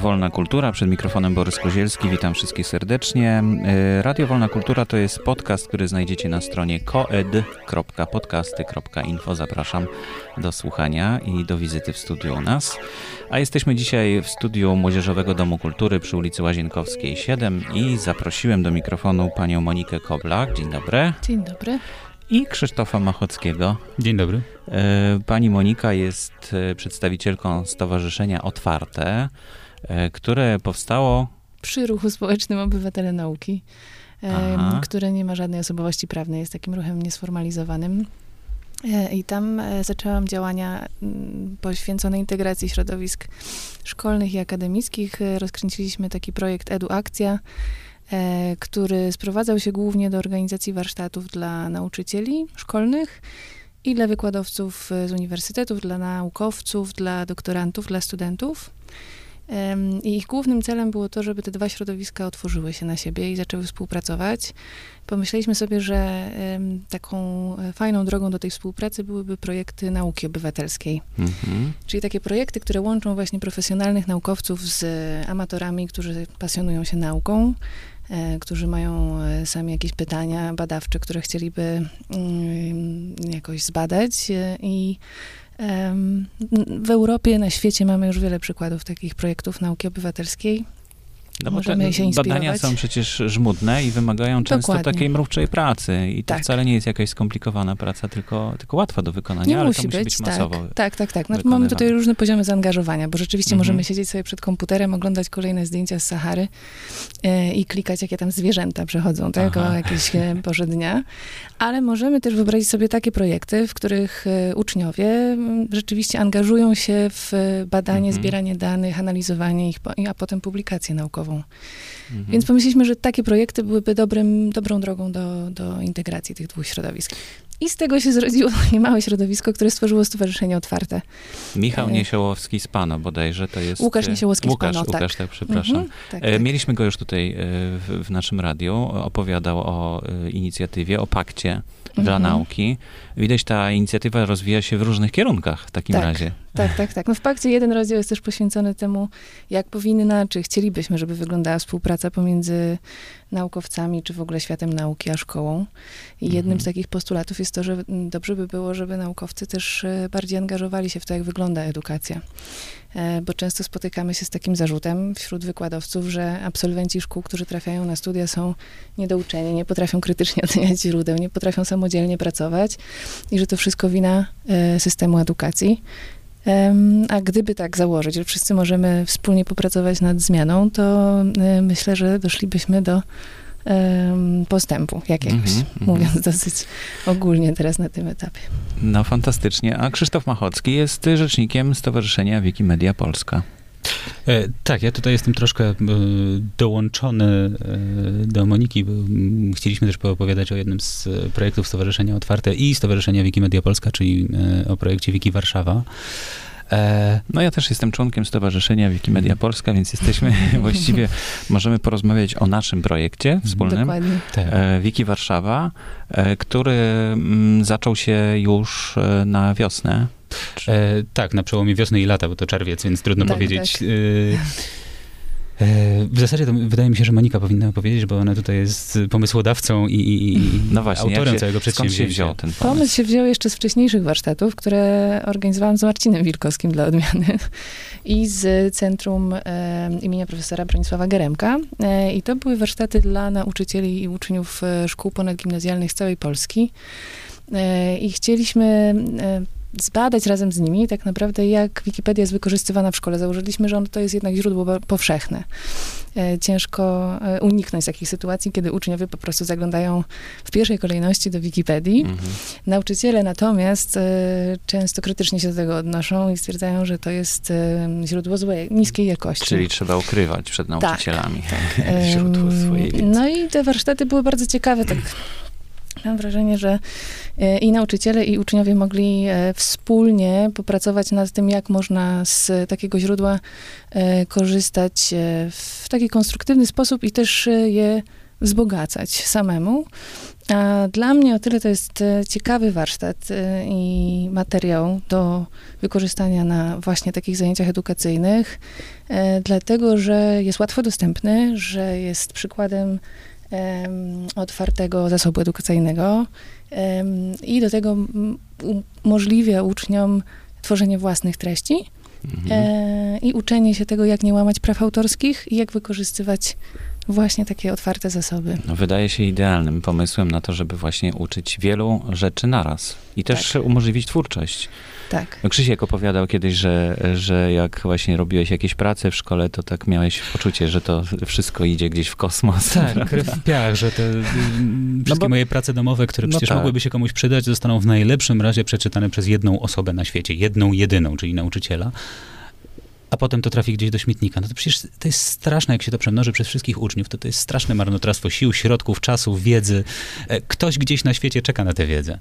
Wolna Kultura, przed mikrofonem Borys Kozielski, witam wszystkich serdecznie. E, Radio Wolna Kultura to jest podcast, który znajdziecie na stronie koed.podcasty.info. Zapraszam do słuchania i do wizyty w studiu u nas. A jesteśmy dzisiaj w studiu Młodzieżowego Domu Kultury przy ulicy Łazienkowskiej 7 i zaprosiłem do mikrofonu panią Monikę Koblak. Dzień dobry. Dzień dobry i Krzysztofa Machockiego. Dzień dobry. E, pani Monika jest e, przedstawicielką Stowarzyszenia Otwarte, które powstało przy ruchu społecznym Obywatele Nauki, Aha. które nie ma żadnej osobowości prawnej, jest takim ruchem niesformalizowanym. I tam zaczęłam działania poświęcone integracji środowisk szkolnych i akademickich. Rozkręciliśmy taki projekt EduAkcja, E, który sprowadzał się głównie do organizacji warsztatów dla nauczycieli szkolnych i dla wykładowców z uniwersytetów, dla naukowców, dla doktorantów, dla studentów. I ich głównym celem było to, żeby te dwa środowiska otworzyły się na siebie i zaczęły współpracować. Pomyśleliśmy sobie, że taką e, fajną drogą do tej współpracy byłyby projekty nauki obywatelskiej. Mhm. Czyli takie projekty, które łączą właśnie profesjonalnych naukowców z amatorami, którzy pasjonują się nauką, E, którzy mają e, sami jakieś pytania badawcze, które chcieliby mm, jakoś zbadać i w Europie, na świecie mamy już wiele przykładów takich projektów nauki obywatelskiej. No bo te badania są przecież żmudne i wymagają często Dokładnie. takiej mrówczej pracy. I to tak. wcale nie jest jakaś skomplikowana praca, tylko, tylko łatwa do wykonania, nie ale musi to musi być, być masowo. Tak, tak, tak. tak. Znaczy, mamy tutaj różne poziomy zaangażowania, bo rzeczywiście mhm. możemy siedzieć sobie przed komputerem, oglądać kolejne zdjęcia z Sahary e, i klikać, jakie tam zwierzęta przechodzą, tak, Aha. o jakieś e, porze dnia. Ale możemy też wyobrazić sobie takie projekty, w których e, uczniowie rzeczywiście angażują się w badanie, mhm. zbieranie danych, analizowanie ich, a potem publikację naukową. Mhm. Więc pomyśleliśmy, że takie projekty byłyby dobrym, dobrą drogą do, do integracji tych dwóch środowisk. I z tego się zrodziło niemałe środowisko, które stworzyło Stowarzyszenie Otwarte. Michał e, Niesiołowski z Pano bodajże to jest... Łukasz e, Niesiołowski Łukasz, z Pano, Łukasz, tak. tak przepraszam. Mhm, tak, e, tak. Mieliśmy go już tutaj w, w, naszym radiu. Opowiadał o inicjatywie, o pakcie dla mhm. nauki. Widać, ta inicjatywa rozwija się w różnych kierunkach w takim tak, razie. Tak, tak, tak. No w pakcie jeden rozdział jest też poświęcony temu, jak powinna, czy chcielibyśmy, żeby wyglądała współpraca pomiędzy naukowcami, czy w ogóle światem nauki, a szkołą. I jednym mhm. z takich postulatów jest to, że dobrze by było, żeby naukowcy też e, bardziej angażowali się w to, jak wygląda edukacja. E, bo często spotykamy się z takim zarzutem wśród wykładowców, że absolwenci szkół, którzy trafiają na studia, są niedouczeni, nie potrafią krytycznie oceniać źródeł, nie potrafią samodzielnie pracować i że to wszystko wina e, systemu edukacji. A gdyby tak założyć, że wszyscy możemy wspólnie popracować nad zmianą, to e, myślę, że doszlibyśmy do postępu jakiegoś, mm -hmm, mówiąc mm dosyć ogólnie teraz na tym etapie. No fantastycznie. A Krzysztof Machocki jest rzecznikiem Stowarzyszenia Wikimedia Polska. E, tak, ja tutaj jestem troszkę e, dołączony e, do Moniki, bo chcieliśmy też poopowiadać o jednym z projektów Stowarzyszenia Otwarte i Stowarzyszenia Wikimedia Polska, czyli o projekcie Wiki Warszawa. E, no ja też jestem członkiem Stowarzyszenia Wikimedia Polska, więc jesteśmy właściwie, możemy porozmawiać o naszym projekcie wspólnym. Dokładnie. E, Wiki Warszawa, e, który mm, zaczął się już na wiosnę. E, tak, na przełomie wiosny i lata, bo to czerwiec, więc trudno tak, powiedzieć. Tak. E, w zasadzie to wydaje mi się, że Monika powinna powiedzieć, bo ona tutaj jest pomysłodawcą i, i no właśnie, autorem się, całego przedsięwzięcia. Się wziął ten pomysł? pomysł się wziął jeszcze z wcześniejszych warsztatów, które organizowałam z Marcinem Wilkowskim dla odmiany i z Centrum e, imienia profesora Bronisława Geremka. E, I to były warsztaty dla nauczycieli i uczniów e, szkół ponadgimnazjalnych z całej Polski. E, I chcieliśmy e, zbadać razem z nimi tak naprawdę, jak Wikipedia jest wykorzystywana w szkole. Założyliśmy, że to jest jednak źródło powszechne. E, ciężko e, uniknąć takich sytuacji, kiedy uczniowie po prostu zaglądają w pierwszej kolejności do Wikipedii. Mhm. Nauczyciele natomiast e, często krytycznie się do tego odnoszą i stwierdzają, że to jest źródło złej, niskiej jakości. Czyli trzeba ukrywać przed tak. nauczycielami tak. źródło swojej wiedzy. No i te warsztaty były bardzo ciekawe, tak Mam wrażenie, że e, i nauczyciele, i uczniowie mogli e, wspólnie popracować nad tym, jak można z takiego źródła e, korzystać w taki konstruktywny sposób i też je wzbogacać samemu. A dla mnie o tyle to jest ciekawy warsztat i materiał do wykorzystania na właśnie takich zajęciach edukacyjnych, dlatego że jest łatwo dostępny, że jest przykładem otwartego zasobu edukacyjnego i do tego umożliwia uczniom tworzenie własnych treści mhm. i uczenie się tego, jak nie łamać praw autorskich i jak wykorzystywać właśnie takie otwarte zasoby. No, wydaje się idealnym pomysłem na to, żeby właśnie uczyć wielu rzeczy naraz i też tak. umożliwić twórczość. Tak. No Krzysiek opowiadał kiedyś, że, że jak właśnie robiłeś jakieś prace w szkole, to tak miałeś poczucie, że to wszystko idzie gdzieś w kosmos. Tak, krew w piach, że te no wszystkie bo, moje prace domowe, które no przecież tak. mogłyby się komuś przydać, zostaną w najlepszym razie przeczytane przez jedną osobę na świecie, jedną, jedyną, czyli nauczyciela a potem to trafi gdzieś do śmietnika. No to przecież to jest straszne, jak się to przemnoży przez wszystkich uczniów. To, to jest straszne marnotrawstwo sił, środków, czasu, wiedzy. E, ktoś gdzieś na świecie czeka na tę wiedzę.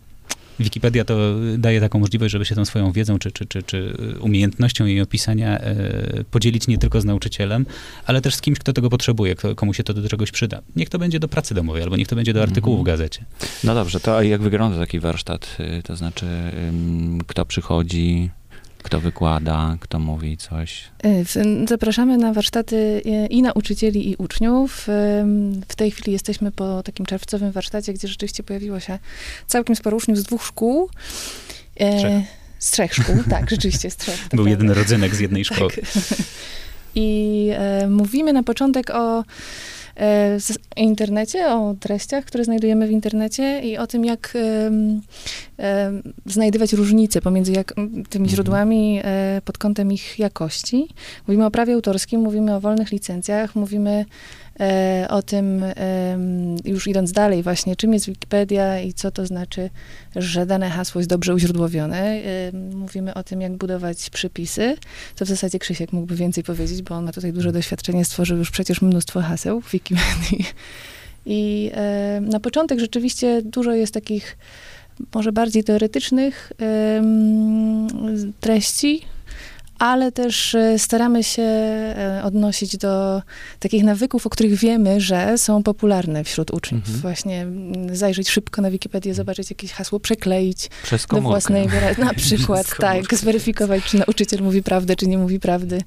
Wikipedia to daje taką możliwość, żeby się tą swoją wiedzą czy, czy, czy, czy umiejętnością jej opisania e, podzielić nie tylko z nauczycielem, ale też z kimś, kto tego potrzebuje, kto, komu się to do czegoś przyda. Niech to będzie do pracy domowej, albo niech to będzie do artykułu w mhm. gazecie. No dobrze, to jak wygląda taki warsztat? Y, to znaczy, kto przychodzi, kto wykłada, kto mówi coś? Y, zapraszamy na warsztaty y, i nauczycieli, i uczniów. W tej chwili jesteśmy po takim czerwcowym warsztacie, gdzie rzeczywiście pojawiło się całkiem sporo uczniów z dwóch szkół. Trzech. Z trzech szkół, tak, rzeczywiście z trzech. Był jeden rodzynek z jednej szkoły. Tak. I e, mówimy na początek o w internecie, o treściach, które znajdujemy w internecie i o tym, jak znajdywać różnice pomiędzy jak, tymi mhm. źródłami e, pod kątem ich jakości. Mówimy o prawie autorskim, mówimy o wolnych licencjach, mówimy E, o tym, już idąc dalej właśnie, czym jest Wikipedia i co to znaczy, że dane hasło jest dobrze uźródłowione. Mówimy o tym, jak budować przypisy, co w zasadzie Krzysiek mógłby więcej powiedzieć, bo on ma tutaj duże doświadczenie, stworzył już przecież mnóstwo haseł w Wikipedii. I na początek rzeczywiście dużo jest takich może bardziej teoretycznych treści, ale też e, staramy się e, odnosić do takich nawyków, o których wiemy, że są popularne wśród uczniów. Mhm. Właśnie zajrzeć szybko na Wikipedię, zobaczyć jakieś hasło, przekleić Przez do własnej wyraźności. Na przykład, tak, zweryfikować, czy nauczyciel mówi prawdę, czy nie mówi prawdy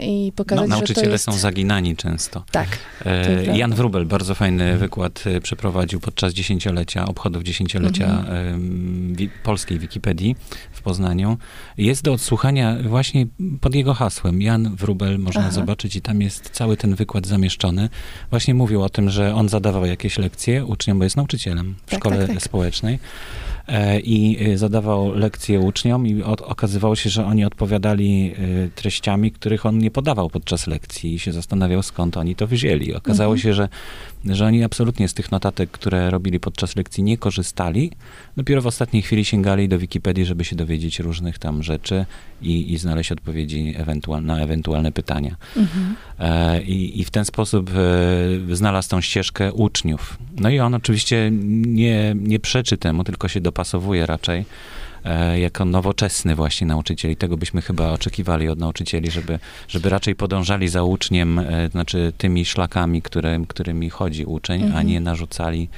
i pokazać, no, nauczyciele jest... są zaginani często. Tak. E, Jan Wrubel bardzo fajny mhm. wykład e, przeprowadził podczas dziesięciolecia, obchodów dziesięciolecia mhm. polskiej Wikipedii w Poznaniu. Jest do odsłuchania właśnie pod jego hasłem. Jan Wrubel można Aha. zobaczyć i tam jest cały ten wykład zamieszczony. Właśnie mówił o tym, że on zadawał jakieś lekcje uczniom, bo jest nauczycielem w tak, szkole tak, tak. społecznej. E, i y, zadawał lekcje uczniom i okazywało się, że oni odpowiadali y, treściami, których on nie podawał podczas lekcji i się zastanawiał, skąd oni to wzięli. Okazało mhm. się, że, że oni absolutnie z tych notatek, które robili podczas lekcji, nie korzystali. Dopiero w ostatniej chwili sięgali do Wikipedii, żeby się dowiedzieć różnych tam rzeczy i, i znaleźć odpowiedzi ewentual, na ewentualne pytania. Mhm. E, i, I w ten sposób e, znalazł tą ścieżkę uczniów. No i on oczywiście nie, nie przeczy temu, tylko się dopasowuje raczej e, jako nowoczesny właśnie nauczyciel. I tego byśmy chyba oczekiwali od nauczycieli, żeby, żeby raczej podążali za uczniem, e, znaczy tymi szlakami, które, którymi chodzi uczeń, mhm. a nie narzucali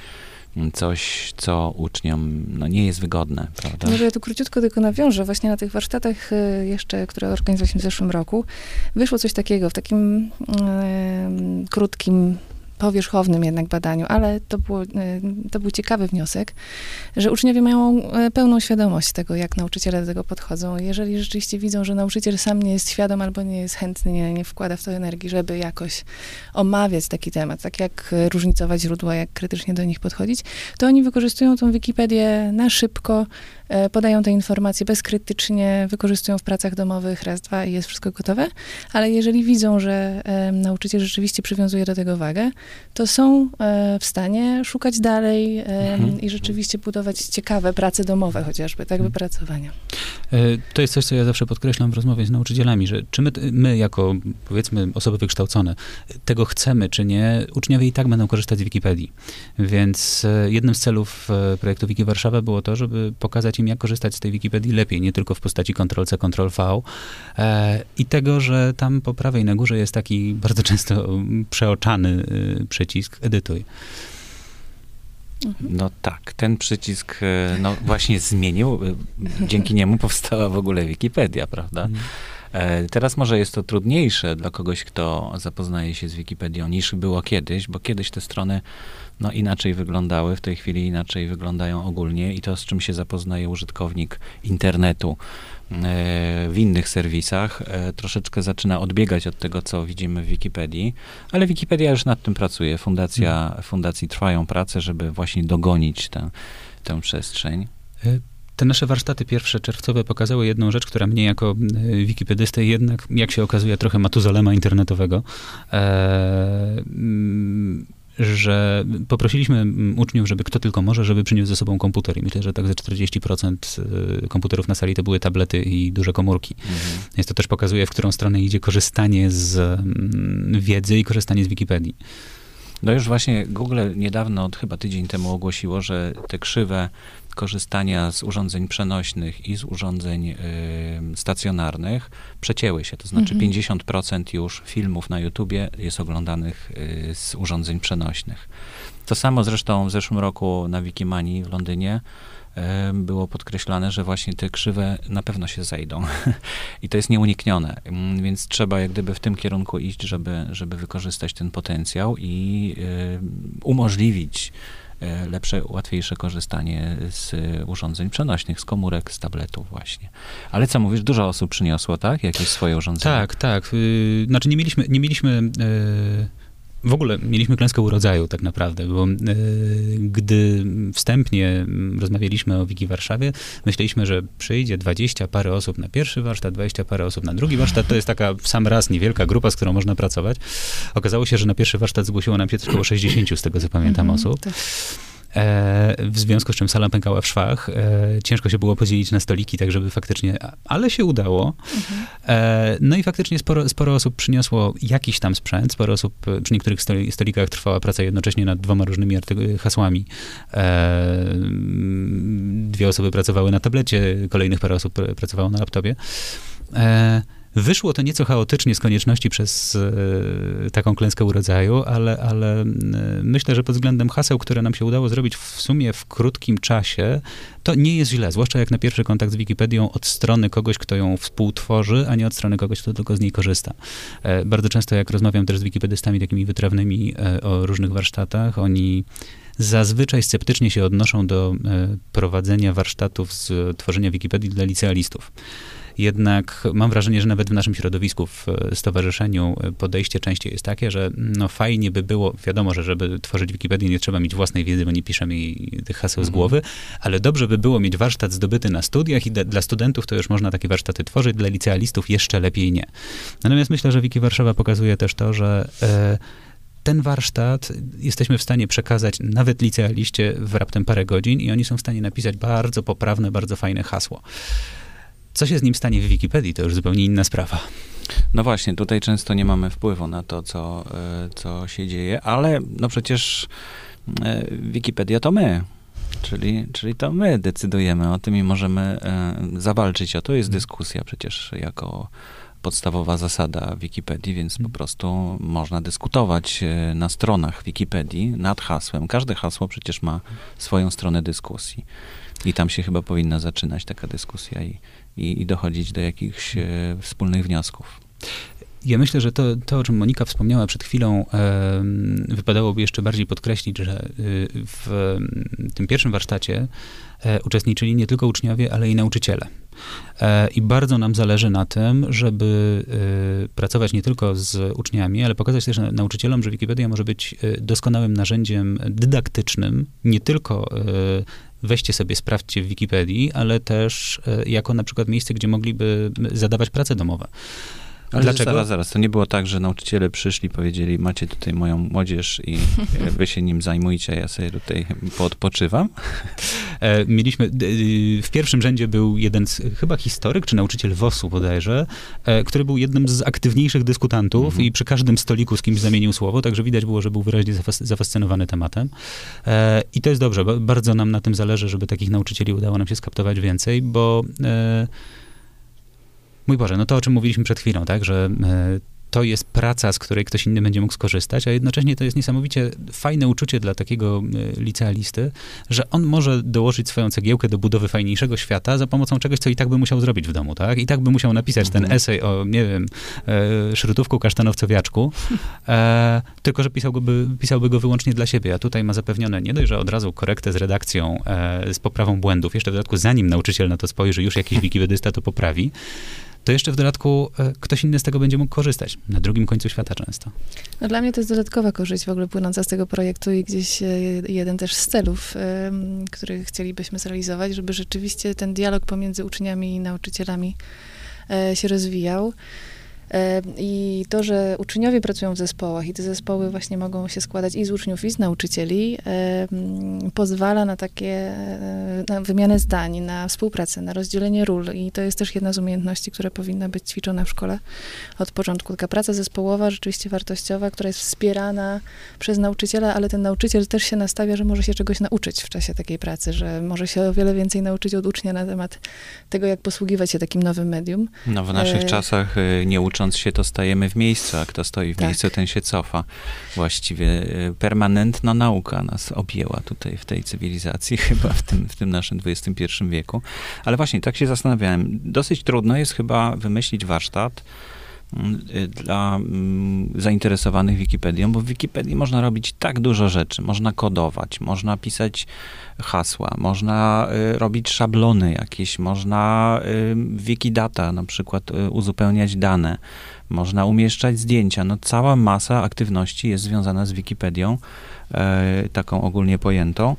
coś, co uczniom no, nie jest wygodne, prawda? Może ja tu króciutko tylko nawiążę. Właśnie na tych warsztatach y, jeszcze, które organizowaliśmy w zeszłym roku, wyszło coś takiego w takim yy, krótkim powierzchownym jednak badaniu, ale to, było, e, to był ciekawy wniosek, że uczniowie mają e, pełną świadomość tego, jak nauczyciele do tego podchodzą. Jeżeli rzeczywiście widzą, że nauczyciel sam nie jest świadom albo nie jest chętny, nie, nie wkłada w to energii, żeby jakoś omawiać taki temat, tak jak różnicować źródła, jak krytycznie do nich podchodzić, to oni wykorzystują tą Wikipedię na szybko, E, podają te informacje bezkrytycznie, wykorzystują w pracach domowych raz, dwa i jest wszystko gotowe, ale jeżeli widzą, że nauczyciel rzeczywiście przywiązuje do tego wagę, to są e, w stanie szukać dalej mhm. i rzeczywiście budować ciekawe prace domowe chociażby, tak, mhm. wypracowania. E, to jest coś, co ja zawsze podkreślam w rozmowie z nauczycielami, że czy my, my jako, powiedzmy, osoby wykształcone, tego chcemy, czy nie, uczniowie i tak będą korzystać z Wikipedii. Więc jednym z celów projektu Wiki Warszawa było to, żeby pokazać im, jak korzystać z tej Wikipedii lepiej, nie tylko w postaci Ctrl-C, Ctrl-V e, i tego, że tam po prawej na górze jest taki bardzo często przeoczany przycisk edytuj. Mhm. No tak, ten przycisk no, właśnie zmienił. Dzięki niemu powstała w ogóle Wikipedia, prawda? E, teraz może jest to trudniejsze dla kogoś, kto zapoznaje się z Wikipedią, niż było kiedyś, bo kiedyś te strony no, inaczej wyglądały, w tej chwili inaczej wyglądają ogólnie i to, z czym się zapoznaje użytkownik internetu e, w innych serwisach, e, troszeczkę zaczyna odbiegać od tego, co widzimy w Wikipedii, ale Wikipedia już nad tym pracuje. Fundacja, hmm. fundacji trwają prace, żeby właśnie dogonić tę, tę przestrzeń. Te nasze warsztaty pierwsze czerwcowe pokazały jedną rzecz, która mnie jako e, wikipedystę jednak, jak się okazuje, trochę matuzalema internetowego. E, że poprosiliśmy uczniów, żeby kto tylko może, żeby przyniósł ze sobą komputer. I myślę, że tak ze 40% e, komputerów na sali to były tablety i duże komórki. Mhm. Więc to też pokazuje, w którą stronę idzie korzystanie z wiedzy i korzystanie z Wikipedii. No już właśnie Google niedawno, chyba tydzień temu ogłosiło, że te krzywe korzystania z urządzeń przenośnych i z urządzeń y, stacjonarnych przecięły się. To znaczy mhm. 50% już filmów na YouTubie jest oglądanych y, z urządzeń przenośnych. To samo zresztą w zeszłym roku na Wikimanii w Londynie y, było podkreślane, że właśnie te krzywe na pewno się zejdą. I to jest nieuniknione. Mm, więc trzeba jak gdyby w tym kierunku iść, żeby, żeby wykorzystać ten potencjał i y, umożliwić lepsze, łatwiejsze korzystanie z urządzeń przenośnych, z komórek, z tabletów właśnie. Ale co mówisz, dużo osób przyniosło, tak? Jakieś swoje urządzenia? Tak, tak. Y, znaczy nie mieliśmy, nie mieliśmy e, w ogóle mieliśmy klęskę urodzaju tak naprawdę, bo e, gdy wstępnie rozmawialiśmy o Wiki Warszawie, myśleliśmy, że przyjdzie 20 parę osób na pierwszy warsztat, 20 parę osób na drugi warsztat. To jest taka w sam raz niewielka grupa, z którą można pracować. Okazało się, że na pierwszy warsztat zgłosiło nam się tylko około 60 z tego, co pamiętam, mhm, osób. E, w związku z czym sala pękała w szwach. E, ciężko się było podzielić na stoliki, tak żeby faktycznie, ale się udało. Mhm. No i faktycznie sporo, sporo osób przyniosło jakiś tam sprzęt, sporo osób, przy niektórych stolikach trwała praca jednocześnie nad dwoma różnymi hasłami. Dwie osoby pracowały na tablecie, kolejnych parę osób pracowało na laptopie. Wyszło to nieco chaotycznie z konieczności przez e, taką klęskę urodzaju, ale, ale e, myślę, że pod względem haseł, które nam się udało zrobić w sumie w krótkim czasie, to nie jest źle, zwłaszcza jak na pierwszy kontakt z Wikipedią od strony kogoś, kto ją współtworzy, a nie od strony kogoś, kto tylko z niej korzysta. E, bardzo często jak rozmawiam też z wikipedystami takimi wytrawnymi o różnych warsztatach, oni zazwyczaj sceptycznie się odnoszą do prowadzenia warsztatów z tworzenia Wikipedii dla licealistów. Jednak mam wrażenie, że nawet w naszym środowisku, w stowarzyszeniu podejście częściej jest takie, że no fajnie by było, wiadomo, że żeby tworzyć Wikipedię nie trzeba mieć własnej wiedzy, bo nie piszemy jej tych haseł z mhm. głowy, ale dobrze by było mieć warsztat zdobyty na studiach i dla studentów to już można takie warsztaty tworzyć, dla licealistów jeszcze lepiej nie. Natomiast myślę, że Wiki Warszawa pokazuje też to, że e, ten warsztat jesteśmy w stanie przekazać nawet licealiście w raptem parę godzin i oni są w stanie napisać bardzo poprawne, bardzo fajne hasło. Co się z nim stanie w Wikipedii, to już zupełnie inna sprawa. No właśnie, tutaj często nie mamy wpływu na to, co, e, co się dzieje, ale no przecież e, Wikipedia to my. Czyli, czyli to my decydujemy o tym i możemy e, zawalczyć o to. Jest dyskusja przecież jako podstawowa zasada Wikipedii, więc po prostu można dyskutować na stronach Wikipedii nad hasłem. Każde hasło przecież ma swoją stronę dyskusji. I tam się chyba powinna zaczynać taka dyskusja i, i, i dochodzić do jakichś e, wspólnych wniosków. Ja myślę, że to, to, o czym Monika wspomniała przed chwilą, e, wypadałoby jeszcze bardziej podkreślić, że y, w tym pierwszym warsztacie e, uczestniczyli nie tylko uczniowie, ale i nauczyciele. E, I bardzo nam zależy na tym, żeby e, pracować nie tylko z uczniami, ale pokazać też nauczycielom, że Wikipedia może być e, doskonałym narzędziem dydaktycznym, nie tylko weźcie sobie, sprawdźcie w Wikipedii, ale też jako na przykład miejsce, gdzie mogliby zadawać prace domowe. Ale Dlaczego? Zaraz, zaraz, to nie było tak, że nauczyciele przyszli, powiedzieli, macie tutaj moją młodzież i wy się nim zajmujcie, ja sobie tutaj poodpoczywam? E, mieliśmy, w pierwszym rzędzie był jeden z, chyba historyk, czy nauczyciel WOS-u bodajże, e, który był jednym z aktywniejszych dyskutantów mhm. i przy każdym stoliku z kimś zamienił słowo, także widać było, że był wyraźnie zafascynowany tematem. E, I to jest dobrze, bardzo nam na tym zależy, żeby takich nauczycieli udało nam się skaptować więcej, bo Mój Boże, no to o czym mówiliśmy przed chwilą, tak, że e, to jest praca, z której ktoś inny będzie mógł skorzystać, a jednocześnie to jest niesamowicie fajne uczucie dla takiego e, licealisty, że on może dołożyć swoją cegiełkę do budowy fajniejszego świata za pomocą czegoś, co i tak by musiał zrobić w domu, tak? I tak by musiał napisać mhm. ten esej o, nie wiem, e, szrutówku kasztanowcowiaczku, e, tylko, że pisałby, pisałby go wyłącznie dla siebie, a tutaj ma zapewnione nie dość, że od razu korektę z redakcją, e, z poprawą błędów, jeszcze w dodatku zanim nauczyciel na to spojrzy, już jakiś wikipedysta to poprawi, to jeszcze w dodatku e, ktoś inny z tego będzie mógł korzystać. Na drugim końcu świata często. No dla mnie to jest dodatkowa korzyść w ogóle płynąca z tego projektu i gdzieś e, jeden też z celów, który chcielibyśmy zrealizować, żeby rzeczywiście ten dialog pomiędzy uczniami i nauczycielami e, się rozwijał. I to, że uczniowie pracują w zespołach i te zespoły właśnie mogą się składać i z uczniów, i z nauczycieli, pozwala na takie, e, na wymianę zdań, na współpracę, na rozdzielenie ról. I to jest też jedna z umiejętności, która powinna być ćwiczona w szkole od początku. Taka praca zespołowa, rzeczywiście wartościowa, która jest wspierana przez nauczyciela, ale ten nauczyciel też się nastawia, że może się czegoś nauczyć w czasie takiej pracy, że może się o wiele więcej nauczyć od ucznia na temat tego, jak posługiwać się takim nowym medium. No w naszych e... czasach e, nie uczą ucząc się, to stajemy w miejscu, a kto stoi w tak. miejscu, ten się cofa. Właściwie y, permanentna nauka nas objęła tutaj w tej cywilizacji, chyba w tym, w tym naszym XXI wieku. Ale właśnie, tak się zastanawiałem. Dosyć trudno jest chyba wymyślić warsztat, dla mm, zainteresowanych Wikipedią, bo w Wikipedii można robić tak dużo rzeczy. Można kodować, można pisać hasła, można y, robić szablony jakieś, można y, Wikidata na przykład y, uzupełniać dane, można umieszczać zdjęcia. No cała masa aktywności jest związana z Wikipedią. E, taką ogólnie pojętą.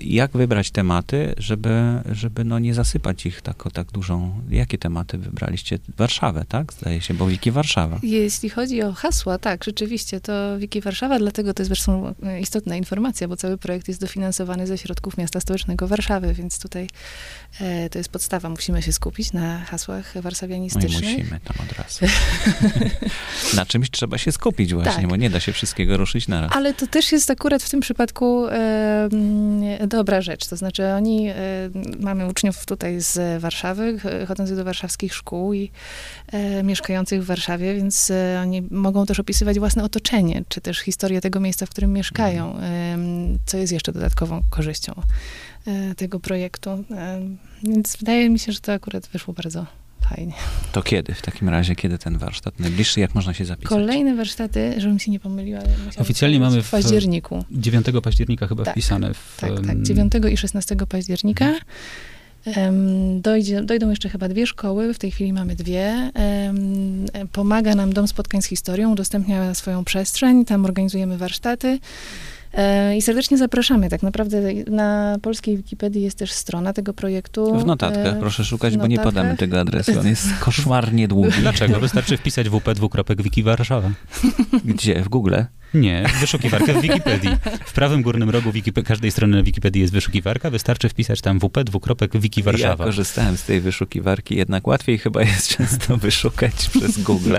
Jak wybrać tematy, żeby, żeby no nie zasypać ich tak, tak dużą... Jakie tematy wybraliście? Warszawę, tak? Zdaje się, bo Wiki Warszawa. Jeśli chodzi o hasła, tak, rzeczywiście, to Wiki Warszawa, dlatego to jest zresztą istotna informacja, bo cały projekt jest dofinansowany ze środków miasta stołecznego Warszawy, więc tutaj e, to jest podstawa. Musimy się skupić na hasłach warszawianistycznych. No i musimy tam od razu. na czymś trzeba się skupić właśnie, tak. bo nie da się wszystkiego ruszyć naraz. Ale to też jest akurat w tym przypadku e, dobra rzecz. To znaczy, oni, e, mamy uczniów tutaj z Warszawy, chodzących do warszawskich szkół i e, mieszkających w Warszawie, więc e, oni mogą też opisywać własne otoczenie, czy też historię tego miejsca, w którym mieszkają, co jest jeszcze dodatkową korzyścią e, tego projektu. E, więc wydaje mi się, że to akurat wyszło bardzo fajnie. To kiedy w takim razie, kiedy ten warsztat? Najbliższy, jak można się zapisać? Kolejne warsztaty, żebym się nie pomyliła. Oficjalnie mamy w październiku. 9 października chyba tak, wpisane. W, tak, tak. 9 i 16 października. Dojdzie, dojdą jeszcze chyba dwie szkoły, w tej chwili mamy dwie. Pomaga nam Dom Spotkań z Historią, udostępnia swoją przestrzeń, tam organizujemy warsztaty. E, I serdecznie zapraszamy. Tak naprawdę na polskiej Wikipedii jest też strona tego projektu. W notatkach, e, proszę szukać, bo nie podamy tego adresu. On jest koszmarnie długi. Dlaczego? Wystarczy wpisać wp2.wiki Warszawa. Gdzie? W Google? Nie, wyszukiwarka w Wikipedii. W prawym górnym rogu Wikip każdej strony na Wikipedii jest wyszukiwarka, wystarczy wpisać tam wp dwukropek wiki Warszawa. Ja korzystałem z tej wyszukiwarki, jednak łatwiej chyba jest często wyszukać przez Google.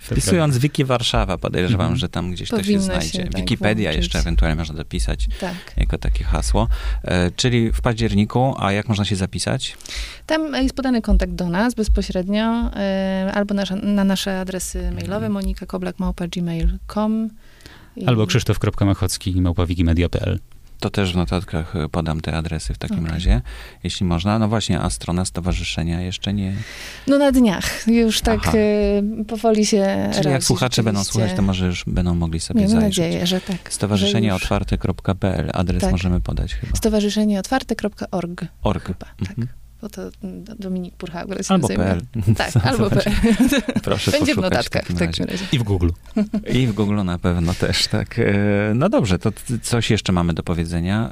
Wpisując wiki Warszawa, podejrzewam, mhm. że tam gdzieś Powinno to się znajdzie. Się, tak, Wikipedia włączyć. jeszcze ewentualnie można dopisać tak. jako takie hasło. E, czyli w październiku, a jak można się zapisać? Tam jest podany kontakt do nas bezpośrednio, e, albo nasza, na nasze adresy mailowe monikakoblak.gmail.com Albo krzysztof.machocki małpawikimedia.pl to też w notatkach e, podam te adresy w takim okay. razie, jeśli można. No właśnie, a strona stowarzyszenia jeszcze nie... No na dniach. Już tak Aha. Y, powoli się Czyli jak słuchacze będą słuchać, to może już będą mogli sobie Miejmy zajrzeć. nadzieję, że tak. Stowarzyszenieotwarte.pl. Adres tak. możemy podać chyba. Stowarzyszenieotwarte.org. Org. Chyba, tak. mhm. Bo to Dominik Purchauer się Albo PL. Tak, albo PL. Proszę Będzie w notatkach w, takim razie. I w Google. I w Google na pewno też, tak. E, no dobrze, to coś jeszcze mamy do powiedzenia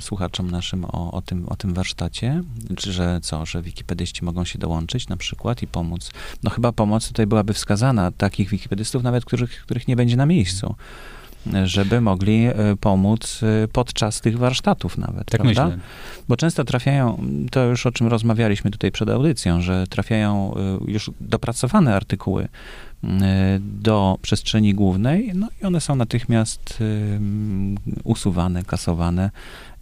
słuchaczom naszym o, o, tym, o tym warsztacie, że co, że wikipedyści mogą się dołączyć na przykład i pomóc. No chyba pomoc tutaj byłaby wskazana takich wikipedystów, nawet których, których nie będzie na miejscu żeby mogli e, pomóc e, podczas tych warsztatów nawet, tak prawda? Myślę. Bo często trafiają, to już o czym rozmawialiśmy tutaj przed audycją, że trafiają e, już dopracowane artykuły do przestrzeni głównej, no i one są natychmiast usuwane, kasowane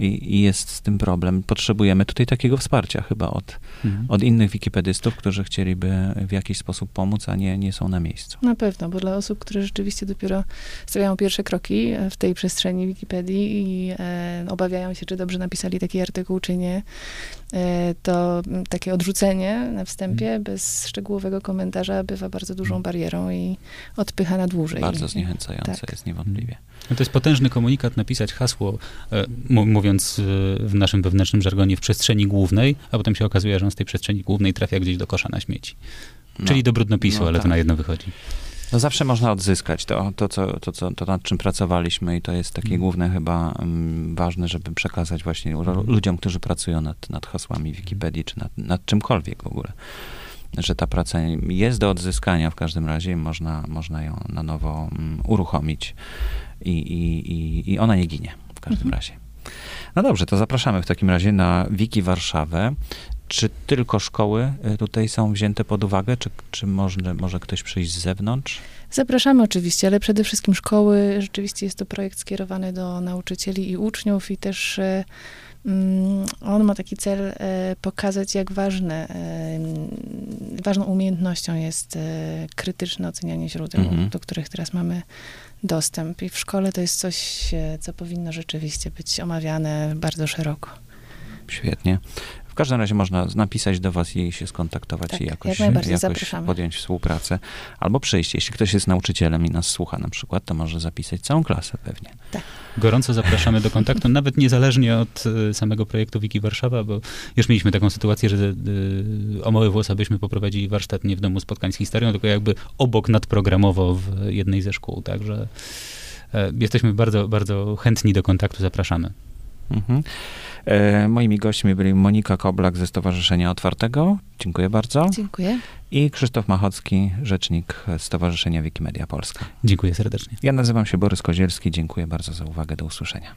i, i, jest z tym problem. Potrzebujemy tutaj takiego wsparcia chyba od, mhm. od innych wikipedystów, którzy chcieliby w jakiś sposób pomóc, a nie, nie są na miejscu. Na pewno, bo dla osób, które rzeczywiście dopiero stawiają pierwsze kroki w tej przestrzeni Wikipedii i e, obawiają się, czy dobrze napisali taki artykuł, czy nie, e, to takie odrzucenie na wstępie mhm. bez szczegółowego komentarza bywa bardzo dużą mhm. barierą i odpycha na dłużej. Bardzo zniechęcające tak. jest niewątpliwie. No to jest potężny komunikat napisać hasło, e, mówiąc e, w naszym wewnętrznym żargonie, w przestrzeni głównej, a potem się okazuje, że on z tej przestrzeni głównej trafia gdzieś do kosza na śmieci. No, Czyli do brudnopisu, no, ale tak. to na jedno wychodzi. No zawsze można odzyskać to, to, co, to, co, to nad czym pracowaliśmy i to jest takie mm. główne chyba um, ważne, żeby przekazać właśnie mm. ludziom, którzy pracują nad, nad hasłami Wikipedii, czy nad, nad czymkolwiek w ogóle że ta praca jest do odzyskania w każdym razie, można, można ją na nowo um, uruchomić i, i, i, i ona nie ginie w każdym mhm. razie. No dobrze, to zapraszamy w takim razie na Wiki Warszawę. Czy tylko szkoły y, tutaj są wzięte pod uwagę, czy, czy może, może ktoś przyjść z zewnątrz? Zapraszamy oczywiście, ale przede wszystkim szkoły. Rzeczywiście jest to projekt skierowany do nauczycieli i uczniów i też y, mm, on ma taki cel y, pokazać, jak ważne, ważną umiejętnością jest krytyczne ocenianie źródeł, mhm. do których teraz mamy dostęp. I w szkole to jest coś, co powinno rzeczywiście być omawiane bardzo szeroko. Świetnie. W każdym razie można napisać do was i się skontaktować tak, i jakoś, jak jakoś podjąć współpracę. Albo przyjść. Jeśli ktoś jest nauczycielem i nas słucha na przykład, to może zapisać całą klasę pewnie. Tak. Gorąco zapraszamy do kontaktu, nawet niezależnie od y, samego projektu Wiki Warszawa, bo już mieliśmy taką sytuację, że y, o mały włos abyśmy poprowadzili warsztat nie w domu spotkań z historią, tylko jakby obok nadprogramowo w jednej ze szkół. Także e, jesteśmy bardzo, bardzo chętni do kontaktu, zapraszamy. Mhm. E, moimi gośćmi byli Monika Koblak ze Stowarzyszenia Otwartego. Dziękuję bardzo. Dziękuję. I Krzysztof Machocki, rzecznik Stowarzyszenia Wikimedia Polska. Dziękuję serdecznie. Ja nazywam się Borys Kozielski. Dziękuję bardzo za uwagę. Do usłyszenia.